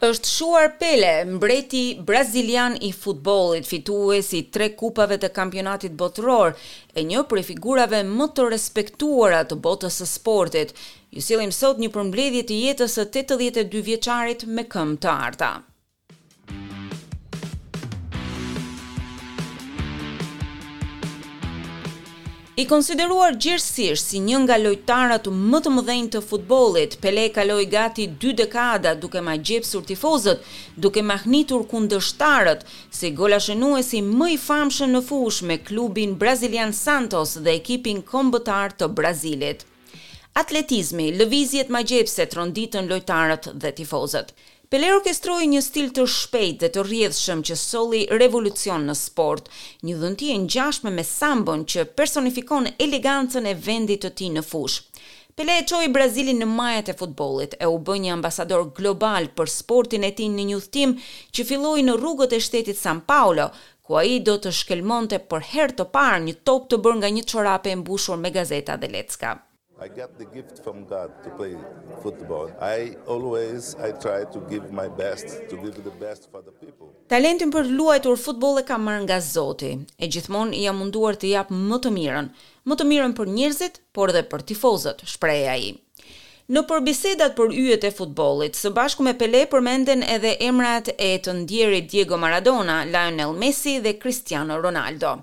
Është shuar Pele, mbreti brazilian i futbollit, fitues i tre kupave të kampionatit botëror, e një prej figurave më të respektuara të botës së sportit. Ju sjellim sot një përmbledhje të jetës së 82 vjeçarit me këmbë të arta. I konsideruar gjerësisht si një nga lojtarët më të mëdhenj të futbollit, Pele kaloi gati dy dekada duke magjepsur tifozët, duke mahnitur kundërshtarët, si golashenuesi më i famshëm në fushë me klubin brazilian Santos dhe ekipin kombëtar të Brazilit. Atletizmi, lëvizjet magjepse tronditën lojtarët dhe tifozët. Pelé orkestroi një stil të shpejtë dhe të rrjedhshëm që solli revolucion në sport, një dhunti e ngjashme me sambon që personifikon elegancën e vendit të tij në fushë. Pelé e çoi Brazilin në majat e futbollit e u bë një ambasador global për sportin e tij në një udhëtim që filloi në rrugët e shtetit San Paulo, ku ai do të shkelmonte për herë të parë një top të bërë nga një çorape e mbushur me gazeta dhe lecka. I got the gift from God to play football. I always I try to give my best, to give the best for the people. Talentin për të luajtur futboll e kam marrë nga Zoti. E gjithmonë jam munduar të jap më të mirën, më të mirën për njerëzit, por dhe për tifozët, shprehet ai. Nëpër bisedat për yjet e futbollit, së bashku me Pele përmenden edhe emrat e të ndjerit Diego Maradona, Lionel Messi dhe Cristiano Ronaldo.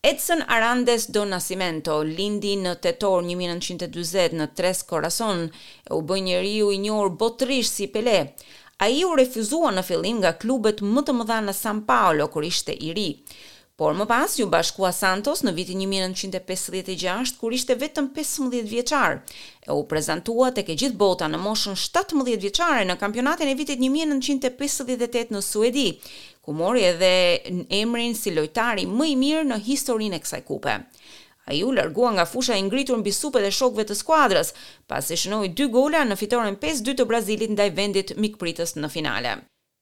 Edson Arantes do Nascimento lindi në tetor një mijë e nëntëqind e dyzet në Três Corações e u bë njeriu i njohur botërisht si Pele. Ai u refuzua në fillim nga klubet më të mëdha në San Paulo kur ishte i ri. Por më pas iu bashkua Santos në vitin një mijë e nëntëqind e pesëdhjetë e gjashtë kur ishte vetëm pesëmbëdhjetë vjeçar e u prezantua tek e gjithë bota në moshën shtatëmbëdhjetë vjeçare në kampionatin e vitit një mijë e nëntëqind e pesëdhjetë e tetë në Suedi ku mori edhe emrin si lojtari më i mirë në historinë e kësaj kupe. Ai u largua nga fusha i ngritur mbi supet e shokëve të skuadrës, pasi shënoi dy gola në fitoren pesë dy të Brazilit ndaj vendit mikpritës në finale.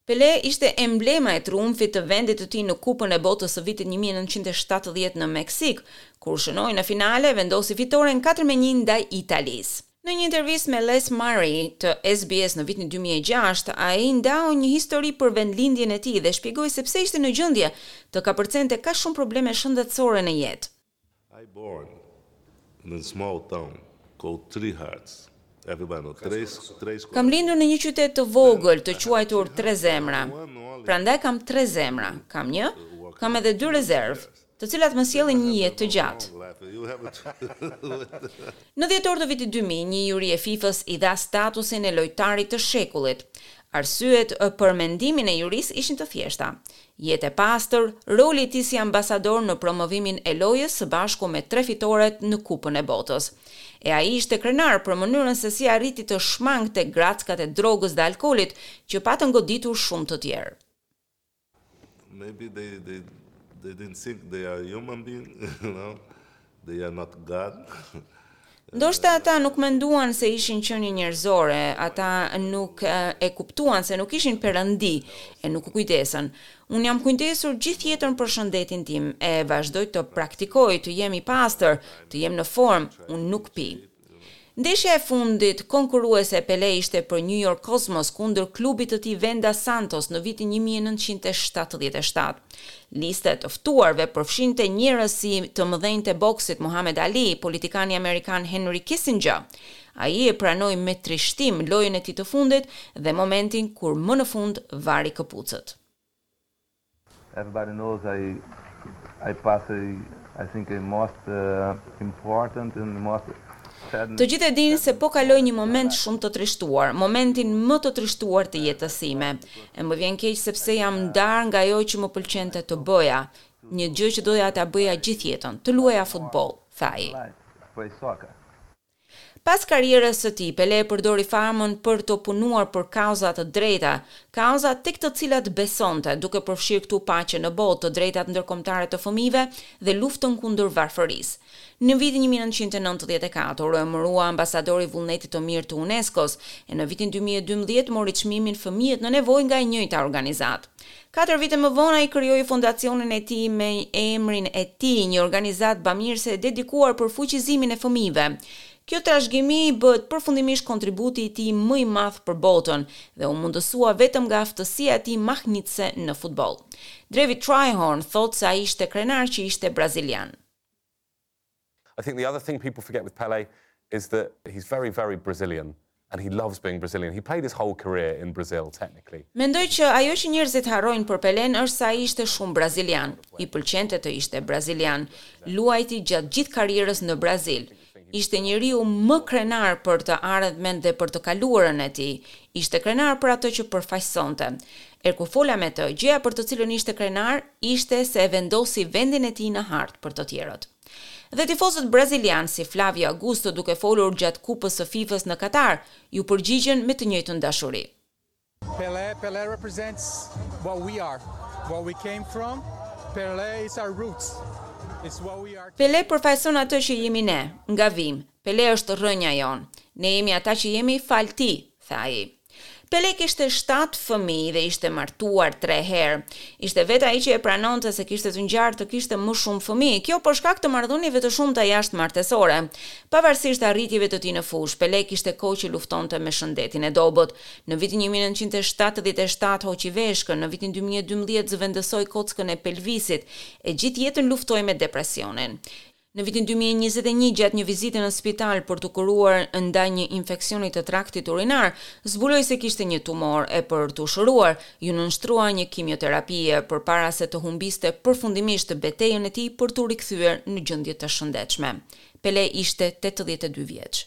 Pelé ishte emblema e triumfit të vendit të tij në Kupën e Botës së vitit një mijë e nëntëqind e shtatëdhjetë në Meksikë, kur shënoi në finale vendosi fitoren katër me një ndaj Italisë. Në një intervistë me Les Murray të SBS në vitin dy mijë e gjashtë, ai ndau një histori për vendlindjen e tij dhe shpjegoi se pse ishte në gjendje të kapërcente kaq shumë probleme shëndetësore në jetë. I born in a small town called Three Hearts, everybody know Tres, Três Corações. Kam lindur në një qytet të vogël të quajtur Tre Zemra, prandaj kam tre zemra, kam një, kam edhe dy rezervë. të cilat më sjellin një jetë të gjatë. Në dhjetor të vitit dy mijë, një juri e FIFA-s i dha statusin e Lojtarit të Shekullit. Arsyet për mendimin e jurisë ishin të thjeshta, jetë e pastër, roli i tij si ambasador në promovimin e lojës së bashku me tre fitoret në Kupën e Botës. E ai ishte krenar për mënyrën se si arriti të shmangte grackat e drogës dhe alkoolit që patën goditur shumë të tjerë. Maybe they they they didn't think they are human being, you know, they are not God. Ndoshta ata nuk menduan se ishin qenie njerëzore, ata nuk e kuptuan se nuk ishin perëndi e nuk u kujdesën. Unë jam kujdesur gjithë jetën për shëndetin tim e vazhdoj të praktikoj të jem i pastër, të jem në formë, unë nuk pi. Ndeshja e fundit konkurruese e Pele ishte për New York Cosmos kundër klubit të tij vendas Santos në vitin një mijë e nëntëqind e shtatëdhjetë e shtatë. Lista e të ftuarve përfshinte njerëz si të mëdhenjtë e boksit Muhamed Ali, politikani amerikan Henry Kissinger. Ai e pranoi me trishtim lojën e tij të fundit dhe momentin kur më në fund vari këpucët. Everybody knows I I passed I think a most important and most sad. Të gjithë e dinë se po kaloj një moment shumë të trishtuar, momentin më të trishtuar të jetës sime. E më vjen keq sepse jam ndarë nga ajo që më pëlqente të bëja, një gjë që doja ta bëja gjithë jetën, të luaja futboll, tha ai. Pas karrierës së tij, Pele e përdori famën për të punuar për kauza të drejta, kauza tek të cilat besonte, duke përfshirë këtu paqen në botë, të drejtat ndërkombëtare të fëmijëve dhe luftën kundër varfërisë. Në vitin një mijë e nëntëqind e nëntëdhjetë e katër u emërua ambasador i vullnetit të mirë të UNESCO-s, e në vitin dy mijë e dymbëdhjetë mori çmimin Fëmijët në Nevojë nga e njëjta organizatë. Katër vite më vonë ai krijoi fondacionin e tij me emrin e tij, një organizatë bamirëse e dedikuar për fuqizimin e fëmijëve. Kjo trashëgimi bëhet përfundimisht kontributi i tij më i madh për botën dhe u mundësua vetëm nga aftësia e tij mahnitëse në futboll. Drevi Trihorn thotë se ai ishte krenar që ishte brazilian. I think the other thing people forget with Pele is that he's very very Brazilian and he loves being Brazilian. He played his whole career in Brazil technically. Mendoj që ajo që njerëzit harrojnë për Pelenë është se ai ishte shumë brazilian. I pëlqente të ishte brazilian. Luajti gjatë gjithë karrierës në Brazil. Ishte njeriu më krenar për të ardhmen dhe për të kaluarën e tij. Ishte krenar për atë që përfaqësonte. E kur fola me të, gjëja për të cilën ishte krenar ishte se e vendosi vendin e tij në hartë për të tjerët. Dhe tifozët brazilianë si Flavio Augusto duke folur gjatë Kupës së FIFA-s në Katar, iu përgjigjën me të njëjtën dashuri. Pele, Pele represents what we are, what we came from, Pele is our roots, is what we are. Pele përfaqëson atë që jemi ne, nga vijmë, Pele është rrënja jonë, ne jemi ata që jemi falë tij, tha ai. Pele kishte shtatë fëmijë dhe ishte martuar tre herë. Ishte vetë ai që e pranonte se kishte të ngjarë të kishte më shumë fëmijë, kjo për shkak të marrëdhënieve të shumta jashtëmartesore. Pavarësisht arritjeve të tij në fushë, Pele kishte kohë që luftonte me shëndetin e dobët. Në vitin një mijë e nëntëqind e shtatëdhjetë e shtatë hoqi veshkën, në vitin dy mijë e dymbëdhjetë zëvendësoi kockën e pelvisit, e gjithë jetën luftoi me depresionin. Në vitin dy mijë e njëzet e një, gjatë një vizite në spital për t'u kuruar ndaj një infeksioni të traktit urinar, zbuloi se kishte një tumor e për t'u shëruar, iu nënshtrua një kimioterapie përpara se të humbiste përfundimisht betejën e tij për t'u rikthyer në gjendje të shëndetshme. Pele ishte tetëdhjetë e dy vjeç.